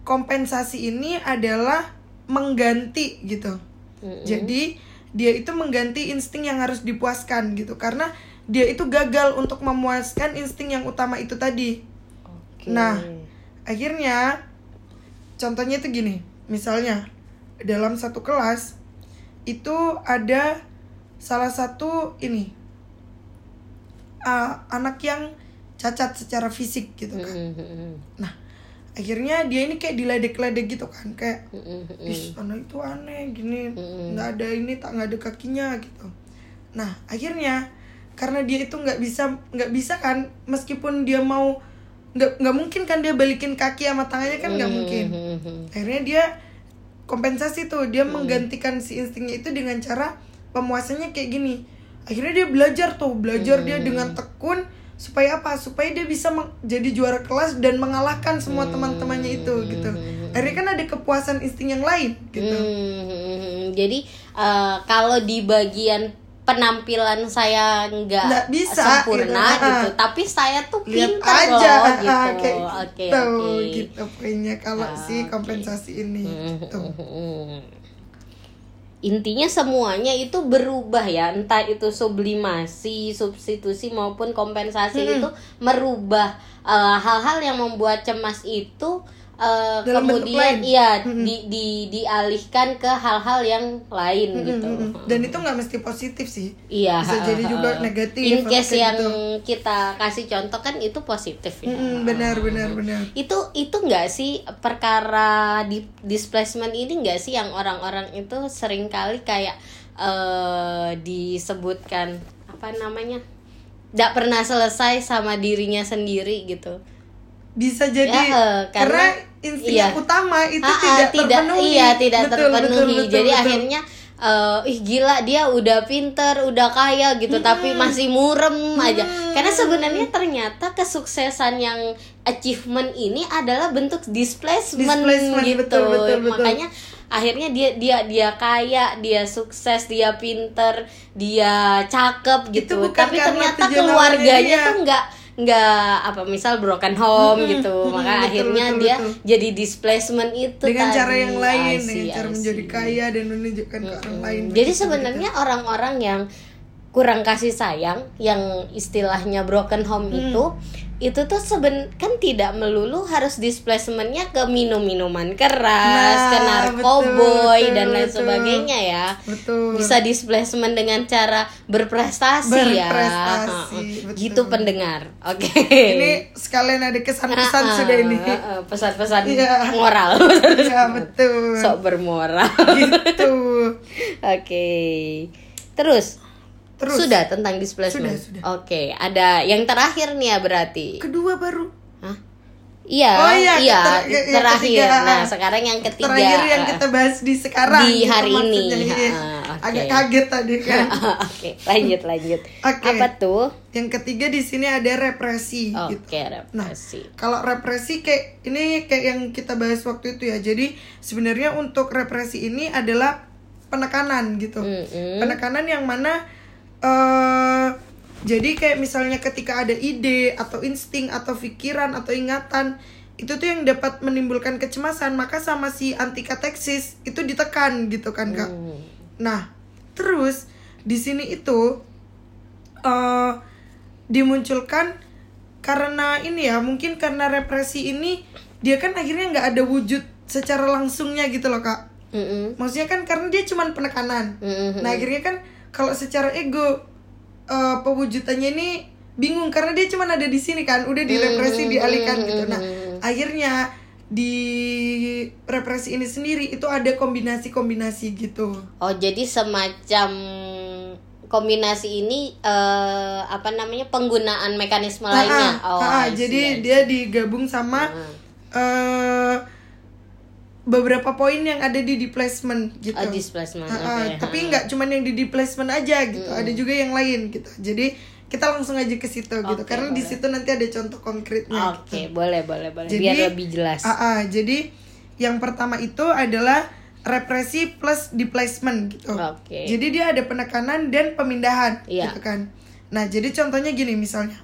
kompensasi ini adalah mengganti gitu Mm-mm. jadi dia itu mengganti insting yang harus dipuaskan gitu karena dia itu gagal untuk memuaskan insting yang utama itu tadi Oke. Nah. akhirnya contohnya itu gini misalnya dalam satu kelas itu ada salah satu ini uh, anak yang cacat secara fisik gitu kan Mm-mm. nah akhirnya dia ini kayak diledek-ledek gitu kan kayak. Ih, anak itu aneh gini, nggak ada ini tak nggak ada kakinya gitu. Nah akhirnya karena dia itu nggak bisa nggak bisa kan, meskipun dia mau nggak nggak mungkin kan dia balikin kaki sama tangannya kan nggak mungkin. Mm-mm. Akhirnya dia kompensasi tuh dia menggantikan si instingnya itu dengan cara pemuasannya kayak gini. Akhirnya dia belajar tuh belajar dia dengan tekun supaya apa? Supaya dia bisa jadi juara kelas dan mengalahkan semua teman-temannya itu gitu. Akhirnya kan ada kepuasan insting yang lain gitu. Hmm, jadi eh, kalau di bagian penampilan saya nggak bisa, sempurna gitu. gitu, Ah. tapi saya tuh pintar aja loh gitu. kayak Oke gitu, oke. gitu poinnya kalau Ah, si kompensasi ini gitu. Intinya semuanya itu berubah ya, entah itu sublimasi, substitusi maupun kompensasi Hmm. itu merubah eh, hal-hal yang membuat cemas itu Dalam bentuk kemudian iya Mm-mm. di, di dialihkan ke hal-hal yang lain Mm, gitu. Dan itu nggak mesti positif sih. Iya. Bisa jadi juga negatif, In case yang gitu. kita kasih contoh kan itu positif ya. Benar benar benar. Itu itu nggak sih perkara di displacement ini nggak sih yang orang-orang itu sering kali kayak eh disebutkan apa namanya? Nggak pernah selesai sama dirinya sendiri gitu. Bisa jadi Ya, eh, karena- karena insting iya. utama itu Ah, ah, tidak, terpenuhi. iya tidak Betul, terpenuhi betul, betul, jadi betul. akhirnya eh, ih gila dia udah pinter, udah kaya gitu tapi masih murem aja. Karena sebenarnya ternyata kesuksesan yang achievement ini adalah bentuk displacement, Displacement, gitu. betul, betul, betul. Makanya akhirnya dia dia dia kaya, dia sukses, dia pinter, dia cakep gitu. Tapi ternyata keluarganya tuh nggak nggak apa misal broken home gitu maka betul, akhirnya betul, dia betul. jadi displacement itu dengan tadi. cara yang lain dengan cara menjadi kaya dan menunjukkan ke orang lain jadi sebenarnya orang-orang yang kurang kasih sayang yang istilahnya broken home Hmm. itu itu tuh seben kan tidak melulu harus displacementnya ke minum minuman keras Nah, ke narkoboy betul, dan lain betul. sebagainya ya. Betul. Bisa displacement dengan cara berprestasi, ya. Berprestasi, Ha-ha. betul. gitu pendengar. Oke. Ini sekalian ada kesan-kesan Ah, sudah ini. ah, pesan-pesan Iya. moral. Ya betul. Sok bermoral. Gitu. Oke. Terus Terus. sudah tentang displacement Sudah, sudah. oke ada yang terakhir nih ya berarti kedua baru Hah? iya Oh iya, iya ter- terakhir ketiga. nah sekarang yang ketiga terakhir yang kita bahas di sekarang Di gitu hari ini. maksudnya, iya. Ah, oke. agak kaget tadi kan oke lanjut lanjut Oke. apa tuh yang ketiga di sini ada represi oke gitu Nah, represi kalau represi kayak ini kayak yang kita bahas waktu itu ya. Jadi sebenarnya untuk represi ini adalah penekanan gitu. Mm-mm. Penekanan yang mana eh jadi kayak misalnya ketika ada ide atau insting atau pikiran atau ingatan itu tuh yang dapat menimbulkan kecemasan maka sama si antikateksis itu ditekan gitu kan kak. Hmm. Nah, terus di sini itu eh dimunculkan karena ini ya, mungkin karena represi ini dia kan akhirnya nggak ada wujud secara langsungnya gitu loh kak. Mm-mm. Maksudnya kan karena dia cuman penekanan. Mm-mm. Nah akhirnya kan kalau secara ego eh, pewujudannya ini bingung karena dia cuman ada di sini kan, udah direpresi dialihkan gitu. Nah akhirnya di represi ini sendiri itu ada kombinasi-kombinasi gitu. Oh jadi semacam kombinasi ini eh, apa namanya penggunaan mekanisme lainnya. Ah, ah, Oh, I see, jadi see. dia digabung sama eh beberapa poin yang ada di displacement gitu. Oh, displacement. Ah, oke. tapi nggak cuman yang di displacement aja gitu, ada juga yang lain gitu. Jadi kita langsung aja ke situ gitu, Oke, karena di situ nanti ada contoh konkretnya. Oke, gitu. boleh boleh boleh. Jadi Biar lebih jelas. ah, ah, jadi yang pertama itu adalah represi plus displacement gitu. Oke. Jadi dia ada penekanan dan pemindahan Iya. gitu kan. Nah, jadi contohnya gini misalnya.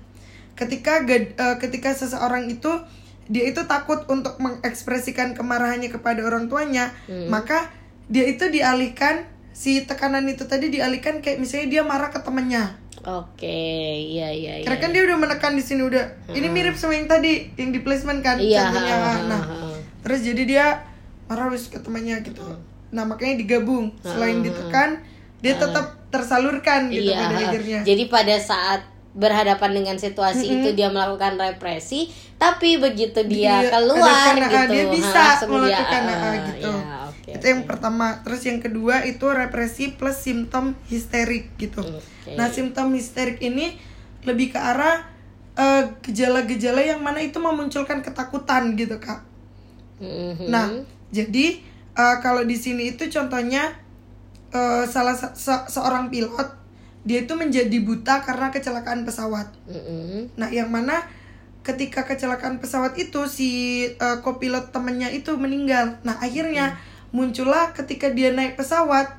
Ketika eh, ketika seseorang itu dia itu takut untuk mengekspresikan kemarahannya kepada orang tuanya, Hmm. maka dia itu dialihkan si tekanan itu tadi dialihkan kayak misalnya dia marah ke temennya. Oke, iya iya iya. Karena kan dia udah menekan di sini udah. Ini mirip sama yang tadi yang di placement kan Iya, contohnya. ha, ha, Nah, ha. terus jadi dia marah wis ke temannya gitu. Nah, makanya digabung. Selain ditekan, dia tetap tersalurkan gitu Iya, pada ha. akhirnya. Jadi pada saat berhadapan dengan situasi itu dia melakukan represi, tapi begitu dia, Dia keluar gitu, dia bisa melakukan dia, ah, gitu. ya, oke, itu oke. yang pertama. Terus yang kedua itu represi plus simptom histerik gitu. Oke. Nah, simptom histerik ini lebih ke arah eh, gejala-gejala yang mana itu memunculkan ketakutan gitu, Kak. Mhm. Nah, jadi eh, kalau di sini itu contohnya eh, salah se- seorang pilot dia itu menjadi buta karena kecelakaan pesawat. Mhm. Nah, yang mana ketika kecelakaan pesawat itu si eh, kopilot temennya itu meninggal. Nah, akhirnya muncullah ketika dia naik pesawat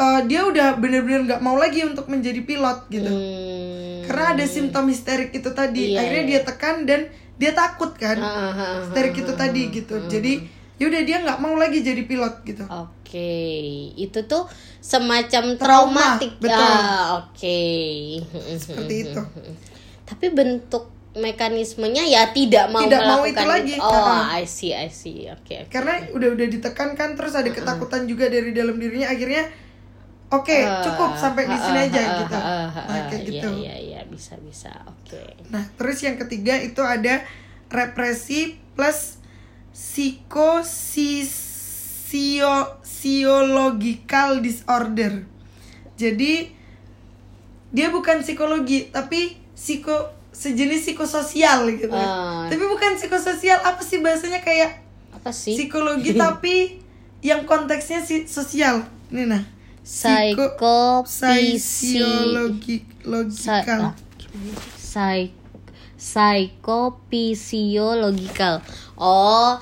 eh, dia udah bener-bener nggak mau lagi untuk menjadi pilot gitu. Hmm. Karena ada simptom histerik itu tadi. Iya, akhirnya iya. dia tekan dan dia takut kan. Ah, ah, ah, Histerik itu tadi gitu. Jadi yaudah dia nggak mau lagi jadi pilot gitu. Oke, itu tuh semacam Trauma, traumatik. betul. Ah, oke. Seperti itu. Tapi bentuk mekanismenya ya tidak mau Tidak mau melakukan itu lagi. Oh, Ah. I see, I see. Oke. oke. Karena udah udah ditekan kan terus ada ketakutan juga dari dalam dirinya akhirnya oke Ah, cukup sampai di sini ah, aja ah, gitu. ah, ah, Nah, ah, kayak iya, gitu. Iya, iya, bisa, bisa. Oke. Nah, terus yang ketiga itu ada represi plus psikosisiological disorder. Jadi dia bukan psikologi tapi psiko sejenis psikososial gitu. Ah. Tapi bukan psikososial apa sih bahasanya kayak Apa sih? psikologi tapi yang konteksnya si sosial. Ini nah, Psikopisi Psikologi logikal. ah? Psy- Psikophysiological. Oh,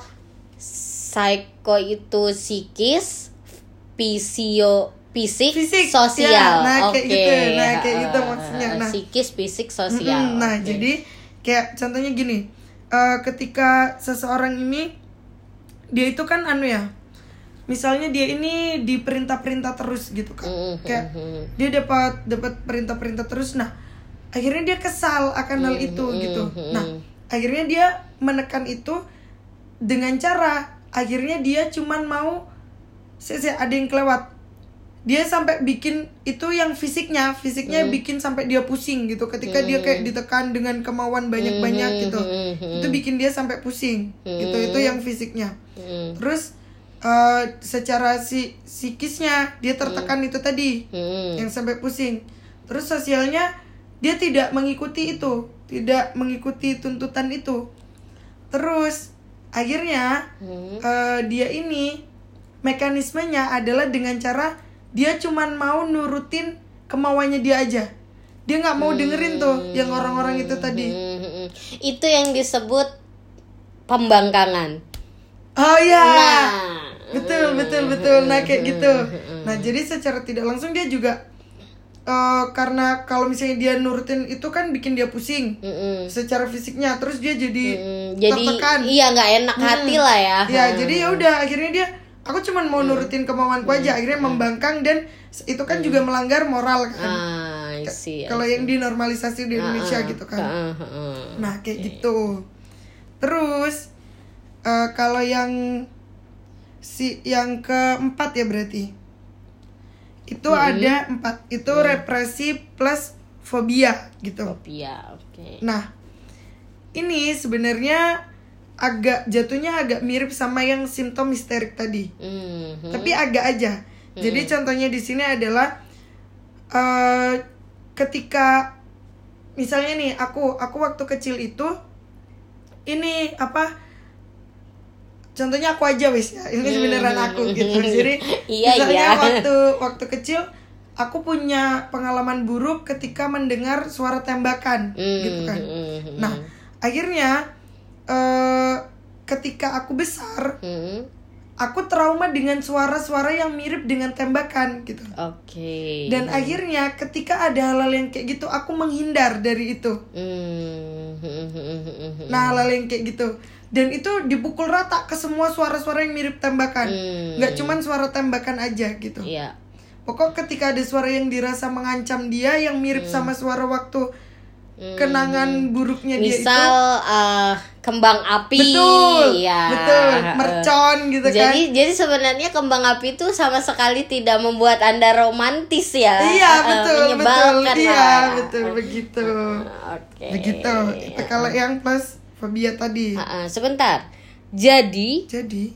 psycho itu psikis, fisio fisik, Fisik, sosial. ya. Nah, kayak Oke. gitu. Nah, kayak gitu Ah, maksudnya. Nah. psikis, fisik, sosial. Mm-mm. Nah, Oke. jadi kayak contohnya gini, eh, ketika seseorang ini dia itu kan anu ya, misalnya dia ini diperintah-perintah terus gitu kan, Mm-mm. kayak dia dapat dapat perintah-perintah terus, nah akhirnya dia kesal akan hal itu gitu, nah akhirnya dia menekan itu dengan cara akhirnya dia cuman mau saya ada yang kelewat. Dia sampai bikin itu yang fisiknya fisiknya bikin sampai dia pusing gitu. Ketika dia kayak ditekan dengan kemauan banyak-banyak gitu. itu bikin dia sampai pusing gitu. Itu yang fisiknya. Mm, terus eh, secara si psikisnya dia tertekan itu tadi mm, yang sampai pusing. Terus sosialnya dia tidak mengikuti itu tidak mengikuti tuntutan itu. Terus akhirnya mm. eh, dia ini mekanismenya adalah dengan cara dia cuman mau nurutin kemauannya dia aja. Dia nggak mau dengerin tuh yang orang-orang itu tadi. Mm, Itu yang disebut pembangkangan. oh ya Nah. betul betul betul. Nah kayak gitu. Nah jadi secara tidak langsung dia juga eh, karena kalau misalnya dia nurutin itu kan bikin dia pusing Mm-mm. secara fisiknya terus dia jadi Mm, jadi tertekan. iya nggak enak hati lah ya. ya jadi ya udah akhirnya dia aku cuman mau nurutin kemauanku aja akhirnya membangkang dan itu kan juga melanggar moral kan. Ah, kalau yang dinormalisasi di Indonesia gitu kan. Ah, ah, ah. nah kayak gitu. Terus eh, kalau yang si yang keempat ya berarti itu ada empat itu represi plus fobia gitu Fobia, oke. Nah, ini sebenarnya agak jatuhnya agak mirip sama yang simptom histerik tadi, Mhm. tapi agak aja. Jadi contohnya di sini adalah eh ketika misalnya nih aku aku waktu kecil itu ini apa? Contohnya aku aja wis ya. Ini beneran aku gitu. Jadi Iya, misalnya iya. waktu waktu kecil aku punya pengalaman buruk ketika mendengar suara tembakan gitu kan. Mhm. Nah, akhirnya eh ketika aku besar, aku trauma dengan suara-suara yang mirip dengan tembakan gitu. Oke. Dan akhirnya ketika ada hal-hal yang kayak gitu, aku menghindar dari itu. Nah, hal-hal yang kayak gitu. Dan itu dipukul rata ke semua suara-suara yang mirip tembakan. Hmm. Nggak cuman suara tembakan aja gitu. Iya. Pokok ketika ada suara yang dirasa mengancam dia yang mirip Hmm. sama suara waktu kenangan buruknya dia itu. Misal eh, kembang api. Betul, ya. betul, mercon gitu kan. Jadi jadi sebenarnya kembang api itu sama sekali tidak membuat anda romantis ya. Iya betul betul menyebalkan iya betul begitu Oke. begitu itu kalau yang plus fobia tadi Ah, ah, sebentar. Jadi jadi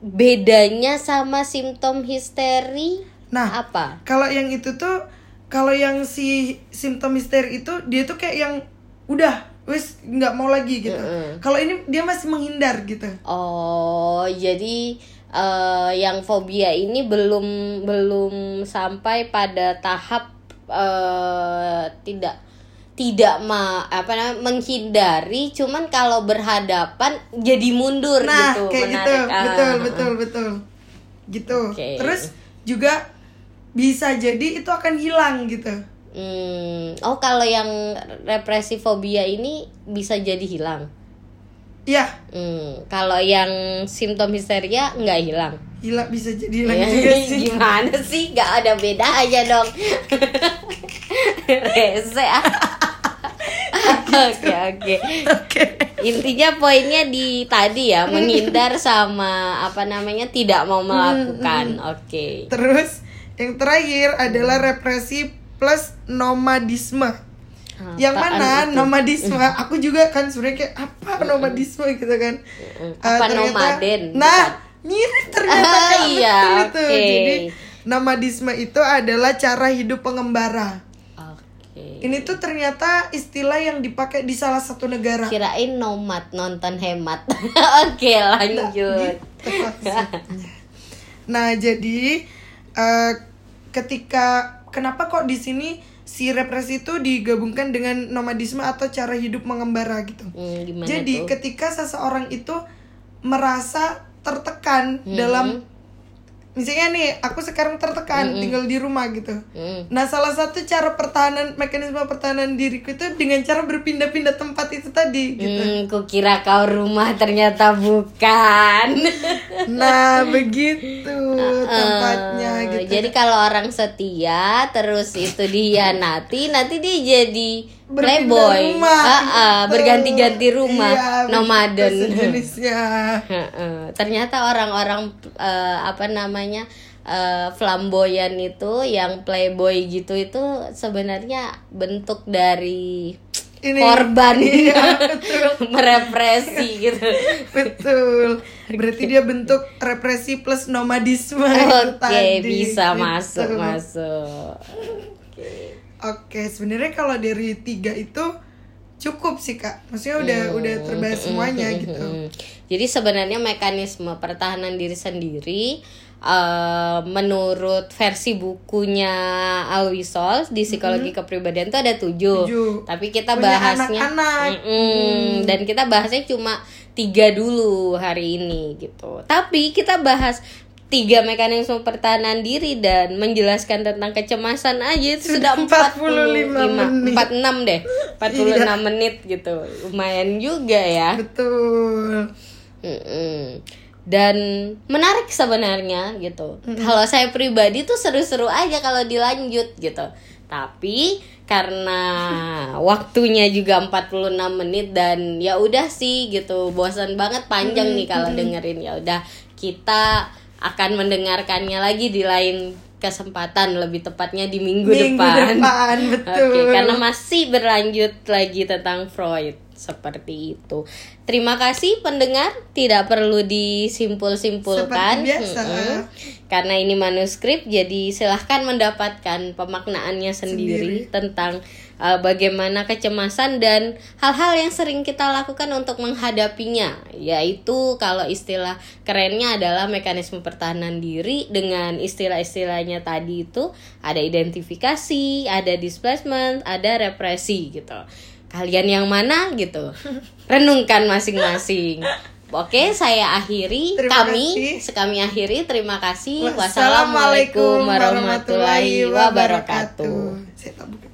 bedanya sama simptom histeri nah apa? kalau yang itu tuh kalau yang si simptom histeri itu dia tuh kayak yang udah wis nggak mau lagi gitu kalau ini dia masih menghindar gitu Oh, jadi eh, yang fobia ini belum belum sampai pada tahap eh, tidak tidak ma apa namanya menghindari, cuman kalau berhadapan jadi mundur nah gitu, kayak gitu menarik. Ah, betul betul betul gitu Oke. terus juga bisa jadi itu akan hilang gitu Hmm, oh kalau yang represi fobia ini bisa jadi hilang. ya Hmm, kalau yang simptom histeria nggak hilang. hilang bisa jadi hilang Ya, juga sih Gimana sih? Gak ada beda aja dong. Rese. ah. Oke oke. oke Intinya poinnya di tadi ya menghindar sama apa namanya tidak mau melakukan. Oke. Terus yang terakhir adalah represi plus nomadisme. yang Apaan mana itu? nomadisme? Aku juga kan sebenarnya kayak apa nomadisme gitu kan? Apa Eh, ternyata- nomaden? Nah, mirip ternyata Ah, Kak, iya, betul itu. oke. Jadi nomadisme itu adalah cara hidup pengembara. Oke. Ini tuh ternyata istilah yang dipakai di salah satu negara. Kirain nomad nonton hemat. Oke lanjut. Maksudnya. Nah, jadi eh, ketika kenapa kok di sini si represi itu digabungkan dengan nomadisme atau cara hidup mengembara gitu. Hmm, Jadi tuh? ketika seseorang itu merasa tertekan Hmm. dalam misalnya nih aku sekarang tertekan tinggal di rumah gitu. Hmm. Nah, salah satu cara pertahanan mekanisme pertahanan diriku itu dengan cara berpindah-pindah tempat itu tadi gitu. Hmm, kukira kau rumah ternyata bukan. Nah, begitu tempatnya Eh, gitu. Jadi kalau orang setia terus itu dihianati, nanti dia jadi playboy. rumah, Ah, ah, gitu. berganti-ganti rumah, Iya, nomaden. sejenisnya. Heeh. Ternyata orang-orang eh, apa namanya eh, flamboyan itu yang playboy gitu itu sebenarnya bentuk dari Ini korban iya, betul. merepresi gitu. Betul. Berarti dia bentuk represi plus nomadisme Oke, tadi, bisa gitu. masuk masuk. Oke, sebenarnya kalau dari tiga itu cukup sih kak. Maksudnya udah udah terbahas semuanya gitu. Hmm. Jadi sebenarnya mekanisme pertahanan diri sendiri eh, menurut versi bukunya Alwi Sol di psikologi kepribadian itu ada tujuh. Tujuh. Tapi kita Punya bahasnya anak-anak. Mm-mm. dan kita bahasnya cuma tiga dulu hari ini gitu. Tapi kita bahas tiga mekanisme pertahanan diri dan menjelaskan tentang kecemasan aja itu sudah 45 menit. 46 deh 46 menit gitu. Lumayan juga ya. Betul. Dan menarik sebenarnya gitu. Kalau saya pribadi tuh seru-seru aja kalau dilanjut gitu. Tapi karena waktunya juga 46 menit dan ya udah sih gitu bosan banget panjang nih kalau dengerin. Ya udah kita akan mendengarkannya lagi di lain kesempatan lebih tepatnya di minggu, Minggu depan. depan, betul. Oke, karena masih berlanjut lagi tentang Freud seperti itu. Terima kasih pendengar, tidak perlu disimpul-simpulkan. Mm-mm. Karena ini manuskrip, jadi silahkan mendapatkan pemaknaannya sendiri, tentang uh, bagaimana kecemasan dan hal-hal yang sering kita lakukan untuk menghadapinya. Yaitu kalau istilah kerennya adalah mekanisme pertahanan diri dengan istilah-istilahnya tadi itu ada identifikasi, ada displacement, ada represi gitu. Kalian yang mana gitu? Renungkan masing-masing. Oke, saya akhiri. Terima kami, kasih. kami akhiri. Terima kasih. Wassalamualaikum warahmatullahi wabarakatuh. wabarakatuh. Saya tak buka.